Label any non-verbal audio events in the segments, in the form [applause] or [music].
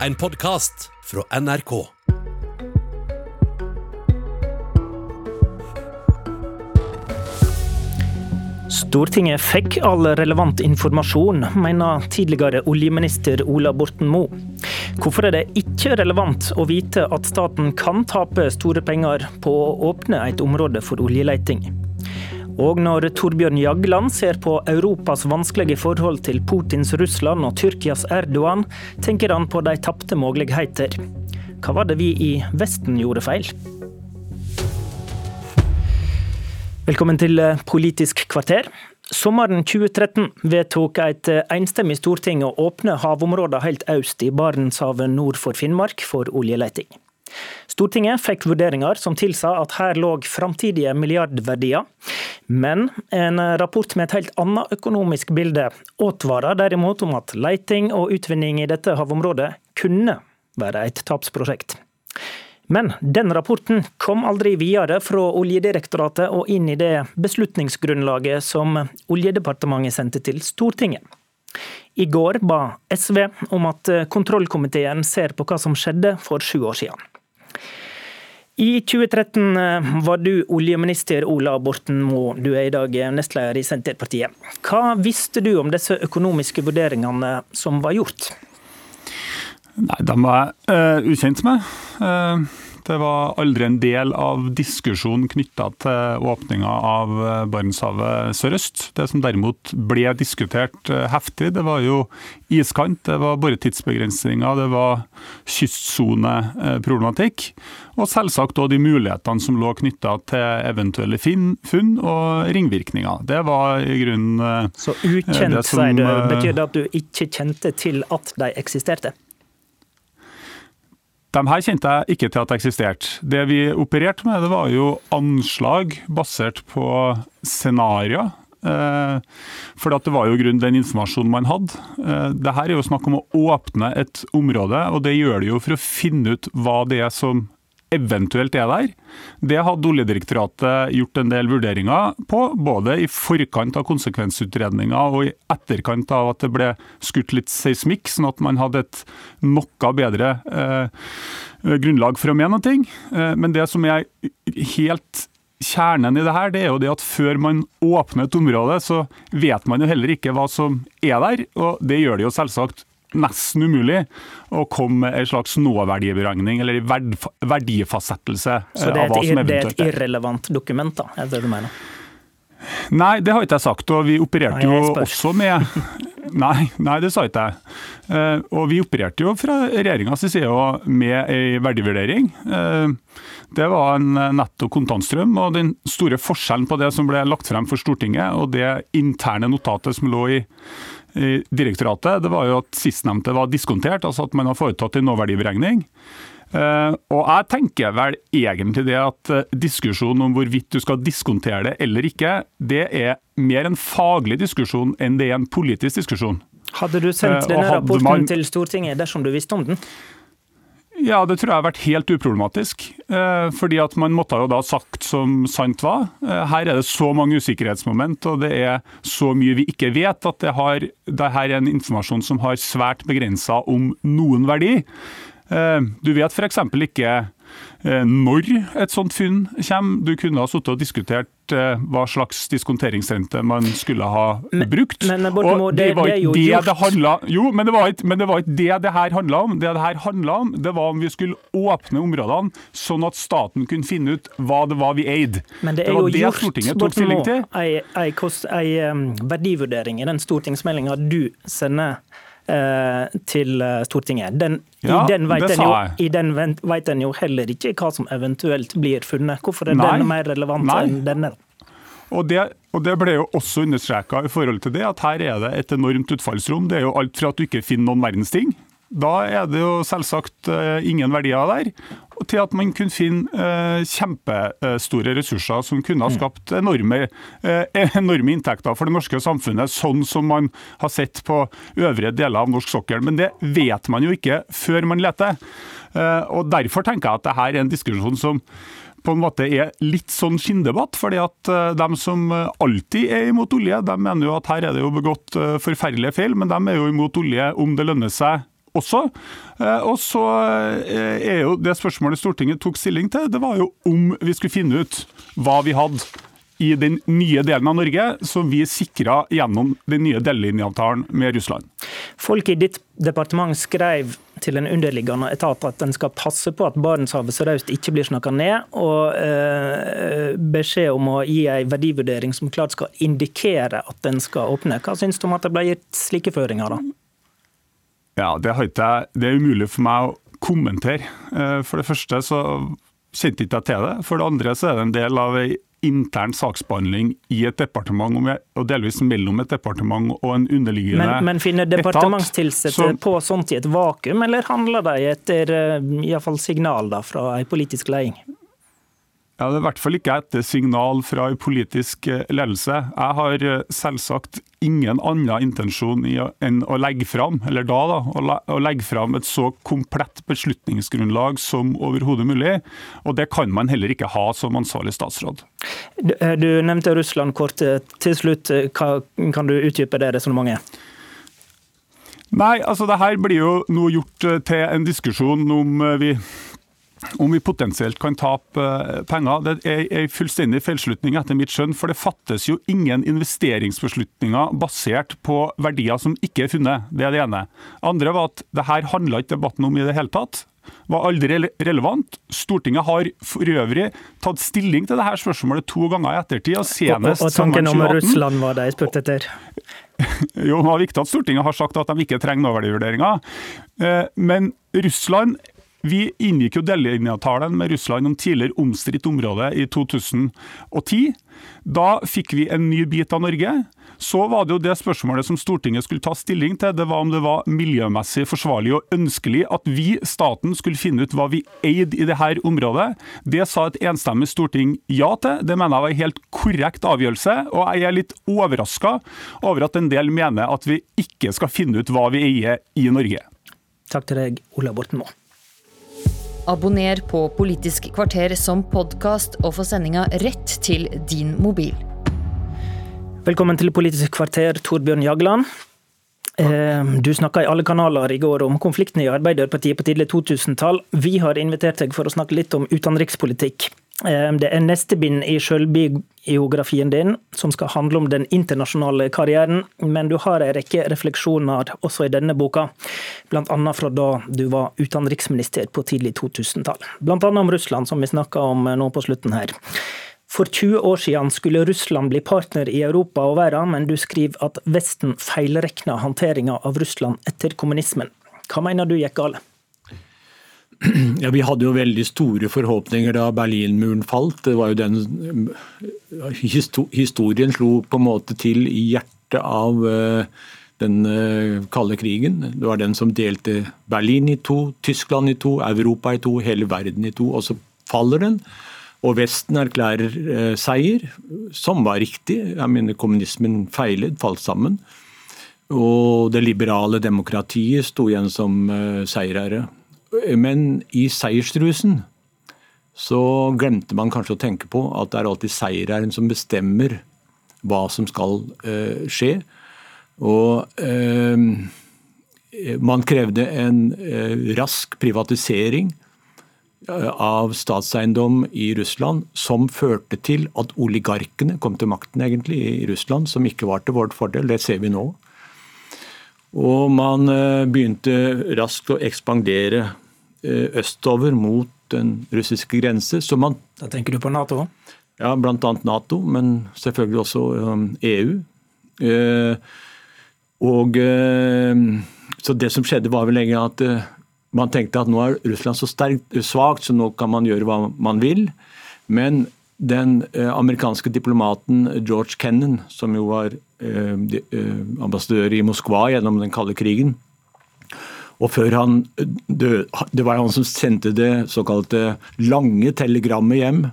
En podkast fra NRK. Stortinget fikk all relevant informasjon, mener tidligere oljeminister Ola Borten Moe. Hvorfor er det ikke relevant å vite at staten kan tape store penger på å åpne et område for oljeleiting? Og når Torbjørn Jagland ser på Europas vanskelige forhold til Putins Russland og Tyrkias Erdogan, tenker han på de tapte muligheter. Hva var det vi i Vesten gjorde feil? Velkommen til Politisk kvarter. Sommeren 2013 vedtok et enstemmig storting å åpne havområder helt øst i Barentshavet nord for Finnmark for oljeleting. Stortinget fikk vurderinger som tilsa at her lå framtidige milliardverdier, men en rapport med et helt annet økonomisk bilde advarer derimot om at leiting og utvinning i dette havområdet kunne være et tapsprosjekt. Men den rapporten kom aldri videre fra Oljedirektoratet og inn i det beslutningsgrunnlaget som Oljedepartementet sendte til Stortinget. I går ba SV om at kontrollkomiteen ser på hva som skjedde for sju år siden. I 2013 var du oljeminister Ola Borten Moe, du er i dag nestleder i Senterpartiet. Hva visste du om disse økonomiske vurderingene som var gjort? Nei, De var jeg uh, ukjent med. Uh, det var aldri en del av diskusjonen knytta til åpninga av Barentshavet sørøst. Det som derimot ble diskutert heftig, det var jo iskant, det var boretidsbegrensninger, det var kystsoneproblematikk. Og selvsagt òg de mulighetene som lå knytta til eventuelle funn og ringvirkninger. Det var i grunnen Så ukjent, som, sier du. Betyr det at du ikke kjente til at de eksisterte? De her kjente jeg ikke til at det eksisterte. Det vi opererte med, det var jo anslag basert på scenarioer. For det var jo grunn den informasjonen man hadde. Det her er jo snakk om å åpne et område, og det gjør det jo for å finne ut hva det er som eventuelt er der. Det hadde Oljedirektoratet gjort en del vurderinger på, både i forkant av konsekvensutredninga og i etterkant av at det ble skutt litt seismikk, sånn at man hadde et noe bedre eh, grunnlag for å mene noe. Eh, men det som er helt Kjernen i det her, det er jo det at før man åpner et område, så vet man jo heller ikke hva som er der. Og det gjør det jo selvsagt nesten umulig å komme med en slags nåverdiberegning eller verdifastsettelse Så det er, et, det er et irrelevant dokument, da, er det du mener? Nei, det har ikke jeg sagt. Og vi opererte jo også med [laughs] Nei, nei, det sa ikke jeg. Og vi opererte jo fra regjeringas side med ei verdivurdering. Det var en netto kontantstrøm. og Den store forskjellen på det som ble lagt frem for Stortinget og det interne notatet som lå i i direktoratet, det var jo at sistnevnte var diskontert, altså at man har foretatt en nåverdiberegning. Og jeg tenker vel egentlig det at diskusjonen om hvorvidt du skal diskontere det eller ikke, det er mer en faglig diskusjon enn det er en politisk diskusjon. Hadde du sendt denne rapporten man... til Stortinget dersom du visste om den? Ja, det tror jeg har vært helt uproblematisk. Fordi at man måtte jo da sagt som sant var. Her er det så mange usikkerhetsmoment og det er så mye vi ikke vet at det, har, det her er en informasjon som har svært begrensa om noen verdi. Du vet f.eks. ikke når et sånt funn kommer. Du kunne ha sittet og diskutert hva slags diskonteringsrente man skulle ha brukt. Men, men Bortemo, det, det, var det jo det det handla Jo, men det var ikke men det var ikke det det her handla om. Det det her handla om, det var om vi skulle åpne områdene sånn at staten kunne finne ut hva det var vi eide. Men det er jo det gjort til. ei, ei, ei verdivurdering i den stortingsmeldinga du sender eh, til eh, Stortinget. Den, Ja, I den vet en jo, i den vet en jo heller ikke hva som eventuelt blir funnet. Hvorfor er Nei. den mer relevant Nei. enn denne? Og det, og det ble jo også understreka i forhold til det, at her er det et enormt utfallsrom. Det er jo alt fra at du ikke finner noen verdens ting. Da er det jo selvsagt eh, ingen verdier der. Og til at man kunne finne eh, kjempestore ressurser som kunne ha skapt enorme, eh, enorme inntekter for det norske samfunnet, sånn som man har sett på øvrige deler av norsk sokkel. Men det vet man jo ikke før man leter. Eh, og Derfor tenker jeg at dette er en diskusjon som på en måte er litt sånn skinndebatt. fordi at De som alltid er imot olje, de mener jo at her er det jo begått forferdelige feil, men de er jo imot olje om det lønner seg også. Og så er jo det spørsmålet Stortinget tok stilling til, det var jo om vi skulle finne ut hva vi hadde i den nye delen av Norge, som vi sikra gjennom den nye delelinjeavtalen med Russland. Folk i ditt departement skrev til en underliggende etat at en skal passe på at Barentshavet sørøst ikke blir snakka ned, og eh, beskjed om å gi en verdivurdering som klart skal indikere at den skal åpne. Hva syns du om at det ble gitt slike føringer? da? Ja, det, det er umulig for meg å kommentere. Eh, for det første så kjente ikke jeg til det. For det andre så er det en del av ei intern saksbehandling i et departement, og delvis mellom et departement og en underliggende etat. Men, men finner departementstilsatte på sånt i et vakuum, eller handler de etter eh, i fall signal da, fra en politisk leding? Ja, Det er i hvert fall ikke etter signal fra en politisk eh, ledelse. Jeg har eh, selvsagt ingen annen intensjon enn å legge fram, eller da da, å legge fram et så komplett beslutningsgrunnlag som overhodet mulig. Og det kan man heller ikke ha som ansvarlig statsråd. Du, eh, du nevnte Russland kort til slutt. Hva, kan du utdype det resonnementet? Nei, altså det her blir jo nå gjort til en diskusjon om vi om vi potensielt kan tape eh, penger. Det er en fullstendig feilslutning etter mitt skjønn. For det fattes jo ingen investeringsbeslutninger basert på verdier som ikke er funnet. Det er det ene. andre var at det her handla ikke debatten om i det hele tatt. Var aldri relevant. Stortinget har for øvrig tatt stilling til dette spørsmålet to ganger i ettertid. Og, senest og, og tanken om Russland var det jeg spurte etter? [laughs] jo, det var viktig at Stortinget har sagt at de ikke trenger nåverdivurderinger. Eh, men Russland vi inngikk jo delelinjeavtalen med Russland om tidligere omstridt område i 2010. Da fikk vi en ny bit av Norge. Så var det jo det spørsmålet som Stortinget skulle ta stilling til. Det var om det var miljømessig forsvarlig og ønskelig at vi, staten, skulle finne ut hva vi eide i dette området. Det sa et enstemmig storting ja til. Det mener jeg var en helt korrekt avgjørelse. Og jeg er litt overraska over at en del mener at vi ikke skal finne ut hva vi eier i Norge. Takk til deg, Ola Borten Moe. Abonner på Politisk kvarter som podkast og få sendinga rett til din mobil. Velkommen til Politisk kvarter, Torbjørn Jagland. Eh, du snakka i alle kanaler i går om konflikten i Arbeiderpartiet på tidlig 2000-tall. Vi har invitert deg for å snakke litt om utenrikspolitikk. Eh, det er neste bind i sjølbiografien din, som skal handle om den internasjonale karrieren. Men du har en rekke refleksjoner også i denne boka, bl.a. fra da du var utenriksminister på tidlig 2000-tall. Bl.a. om Russland, som vi snakka om nå på slutten her. For 20 år siden skulle Russland bli partner i Europa og verden, men du skriver at Vesten feilrekna håndteringa av Russland etter kommunismen. Hva mener du gikk galt? [clears throat] Ja, Vi hadde jo veldig store forhåpninger da Berlinmuren falt. Det var jo den Historien slo på en måte til i hjertet av eh, den eh, kalde krigen. Det var den som delte Berlin i to, Tyskland i to, Europa i to, hele verden i to. Og så faller den. Og Vesten erklærer eh, seier, som var riktig. Jeg mener Kommunismen feilet, falt sammen. Og det liberale demokratiet sto igjen som seierherre. Men i seiersrusen så glemte man kanskje å tenke på at det er alltid seierherren som bestemmer hva som skal uh, skje. Og uh, man krevde en uh, rask privatisering av statseiendom i Russland, som førte til at oligarkene kom til makten egentlig i Russland, som ikke var til vårt fordel. Det ser vi nå. Og man begynte raskt å ekspandere Eh, østover mot den russiske grense. Så man, da tenker du på Nato? Ja, bl.a. Nato, men selvfølgelig også EU. E eh, og eh, Så det som skjedde, var vel lenge at man tenkte at nå er Russland så sterkt svakt, så nå kan man gjøre hva man vil. Men den amerikanske diplomaten George Kennan, som jo var ambassadør i Moskva gjennom den kalde krigen, og før han døde, Det var han som sendte det såkalte lange telegrammet hjem.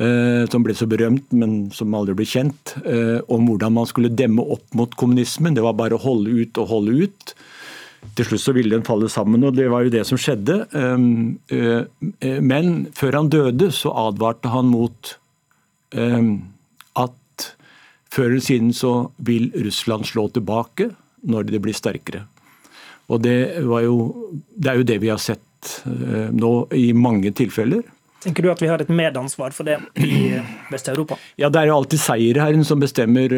Eh, som ble så berømt, men som aldri ble kjent. Eh, om hvordan man skulle demme opp mot kommunismen. Det var bare å holde ut og holde ut. Til slutt så ville den falle sammen, og det var jo det som skjedde. Um, uh, men før han døde, så advarte han mot um, at før eller siden så vil Russland slå tilbake når det blir sterkere. Og det, jo, det er jo det vi har sett eh, nå i mange tilfeller. Tenker du at vi har et medansvar for det i Vest-Europa? Ja, Det er jo alltid seierherren som bestemmer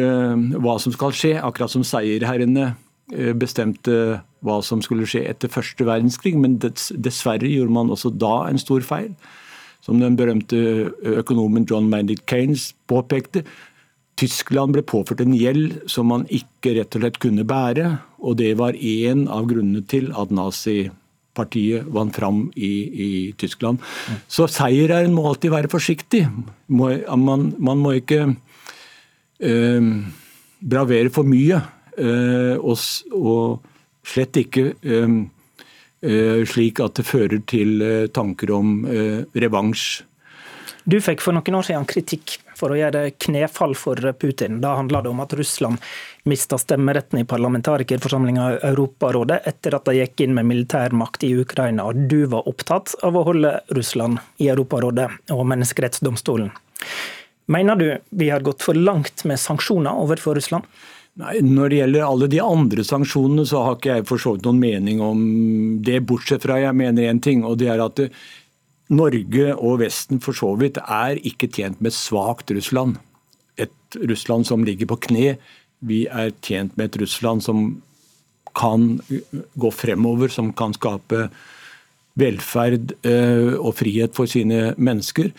hva som skal skje. Akkurat som seierherrene bestemte hva som skulle skje etter første verdenskrig. Men dessverre gjorde man også da en stor feil. Som den berømte økonomen John Maynard Keynes påpekte. Tyskland ble påført en gjeld som man ikke rett og slett kunne bære. Og det var en av grunnene til at nazipartiet vant fram i, i Tyskland. seier Så seierherren må alltid være forsiktig. Må, man, man, må ikke øh, bravere for mye. Øh, og, og, slett ikke øh, slik at det fører til tanker om revansj. Du fikk for noen år siden kritikk for å gjøre knefall for Putin. Da handla det om at Russland mista stemmeretten i parlamentarikerforsamlinga i Europarådet etter at de gikk inn med militærmakt i Ukraina. og Du var opptatt av å holde Russland i Europarådet og menneskerettsdomstolen. Mener du vi har gått for langt med sanksjoner overfor Russland? Nei, Når det gjelder alle de andre sanksjonene, så har ikke jeg for så vidt noen mening om det, bortsett fra jeg mener én ting. og det er at Norge og Vesten for så vidt er ikke tjent med svakt Russland. Et Russland som ligger på kne. Vi er tjent med et Russland som kan gå fremover, som kan skape velferd eh, og frihet for sine mennesker.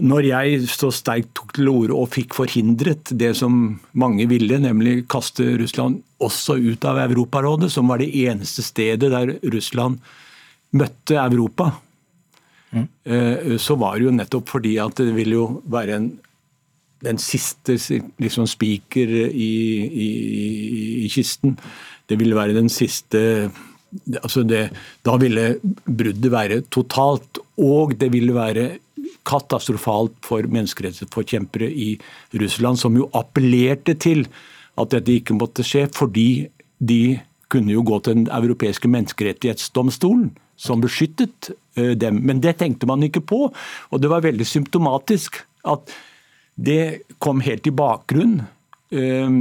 Når jeg så sterkt tok til orde og fikk forhindret det som mange ville, nemlig kaste Russland også ut av Europarådet, som var det eneste stedet der Russland møtte Europa, mm. så var det jo nettopp fordi at det ville jo være en, den siste liksom, spiker i, i, i, kisten. Det ville være den siste altså det, Da ville bruddet være totalt. Og det ville være katastrofalt for menneskerettighetsforkjempere i Russland, som jo appellerte til at dette ikke måtte skje, fordi de kunne jo gå til Den europeiske menneskerettighetsdomstolen, som beskyttet eh, dem. Men det tenkte man ikke på, og det var veldig symptomatisk at det kom helt i bakgrunn. Eh,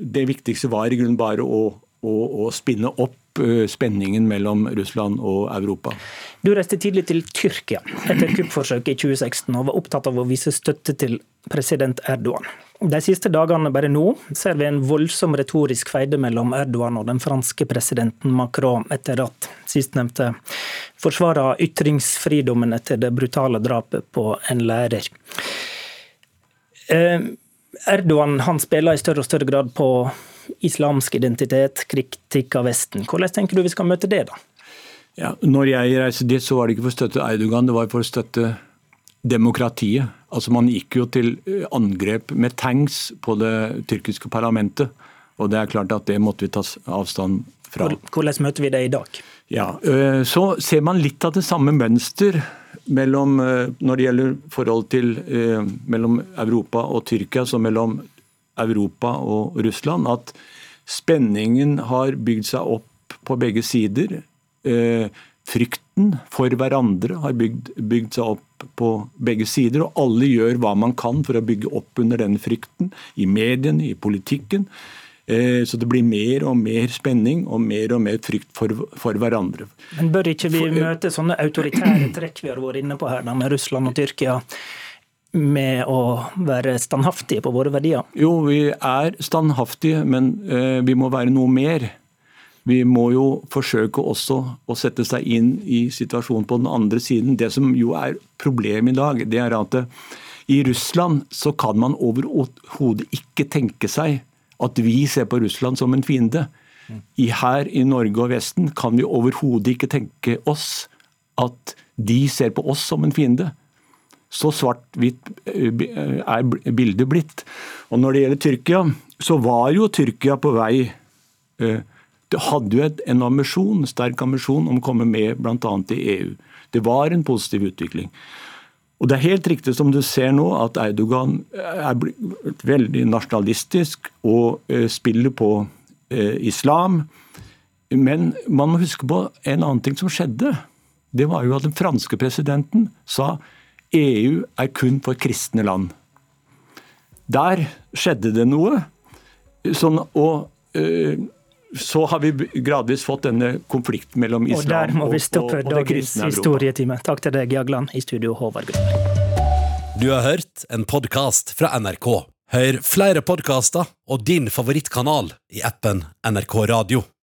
det viktigste var i grunnen bare å, å, å spinne opp spenningen mellom Russland og Europa. Du reiste tidlig til Tyrkia etter kuppforsøket i 2016 og var opptatt av å vise støtte til president Erdogan. De siste dagene bare nå ser vi en voldsom retorisk feide mellom Erdogan og den franske presidenten Macron, etter at sistnevnte forsvarer ytringsfridommen etter det brutale drapet på en lærer. Eh, Erdogan han spiller i større og større grad på islamsk identitet, kritikk av Vesten. Hvordan tenker du vi skal møte det, da? Ja, når jeg reiste dit, så var det ikke for å støtte Erdogan, det var for å støtte demokratiet. Altså Man gikk jo til eh, angrep med tanks på det tyrkiske parlamentet. Og det er klart at det måtte vi ta avstand fra. Hvordan møter vi det i dag? Ja, eh, Så ser man litt av det samme mønster mellom, eh, når det gjelder forhold til mellom Europa og Tyrkia, som mellom Europa og Russland. At spenningen har bygd seg opp på begge sider. Frykten for hverandre har bygd, bygd seg opp på begge sider, og alle gjør hva man kan for å bygge opp under den frykten. I mediene, i politikken. Eh, så det blir mer og mer spenning og mer og mer frykt for, for hverandre. Men bør ikke vi eh, møte sånne autoritære trekk vi har vært inne på her, da, med Russland og Tyrkia? med å være standhaftige på våre verdier? Jo, vi er standhaftige, men eh, vi må være noe mer. Vi må jo forsøke også å sette seg inn i situasjonen på den andre siden. Det som jo er problemet i dag, det er at i Russland så kan man overhodet ikke tenke seg at vi ser på Russland som en fiende. I her i Norge og Vesten kan vi overhodet ikke tenke oss at de ser på oss som en fiende. Så svart-hvitt eh, er bildet blitt. Og Når det gjelder Tyrkia, så var jo Tyrkia på vei eh, det hadde jo en ambisjon, sterk ambisjon om å komme med bl.a. i EU. Det var en positiv utvikling. Og Det er helt riktig som du ser nå, at Eidogan er veldig nasjonalistisk og eh, spiller på eh, islam. Men man må huske på en annen ting som skjedde. Det var jo at den franske presidenten sa EU er kun for kristne land. Der skjedde det noe. Sånn, og så har vi gradvis fått denne konflikten mellom Og der islam og og, vi stoppe og, og det dagens kristne Europa. historietime. Takk til deg, Jagland, i studio, Håvard Grønberg. Du har hørt en podkast fra NRK. Hør flere podkaster og din favorittkanal i appen NRK Radio.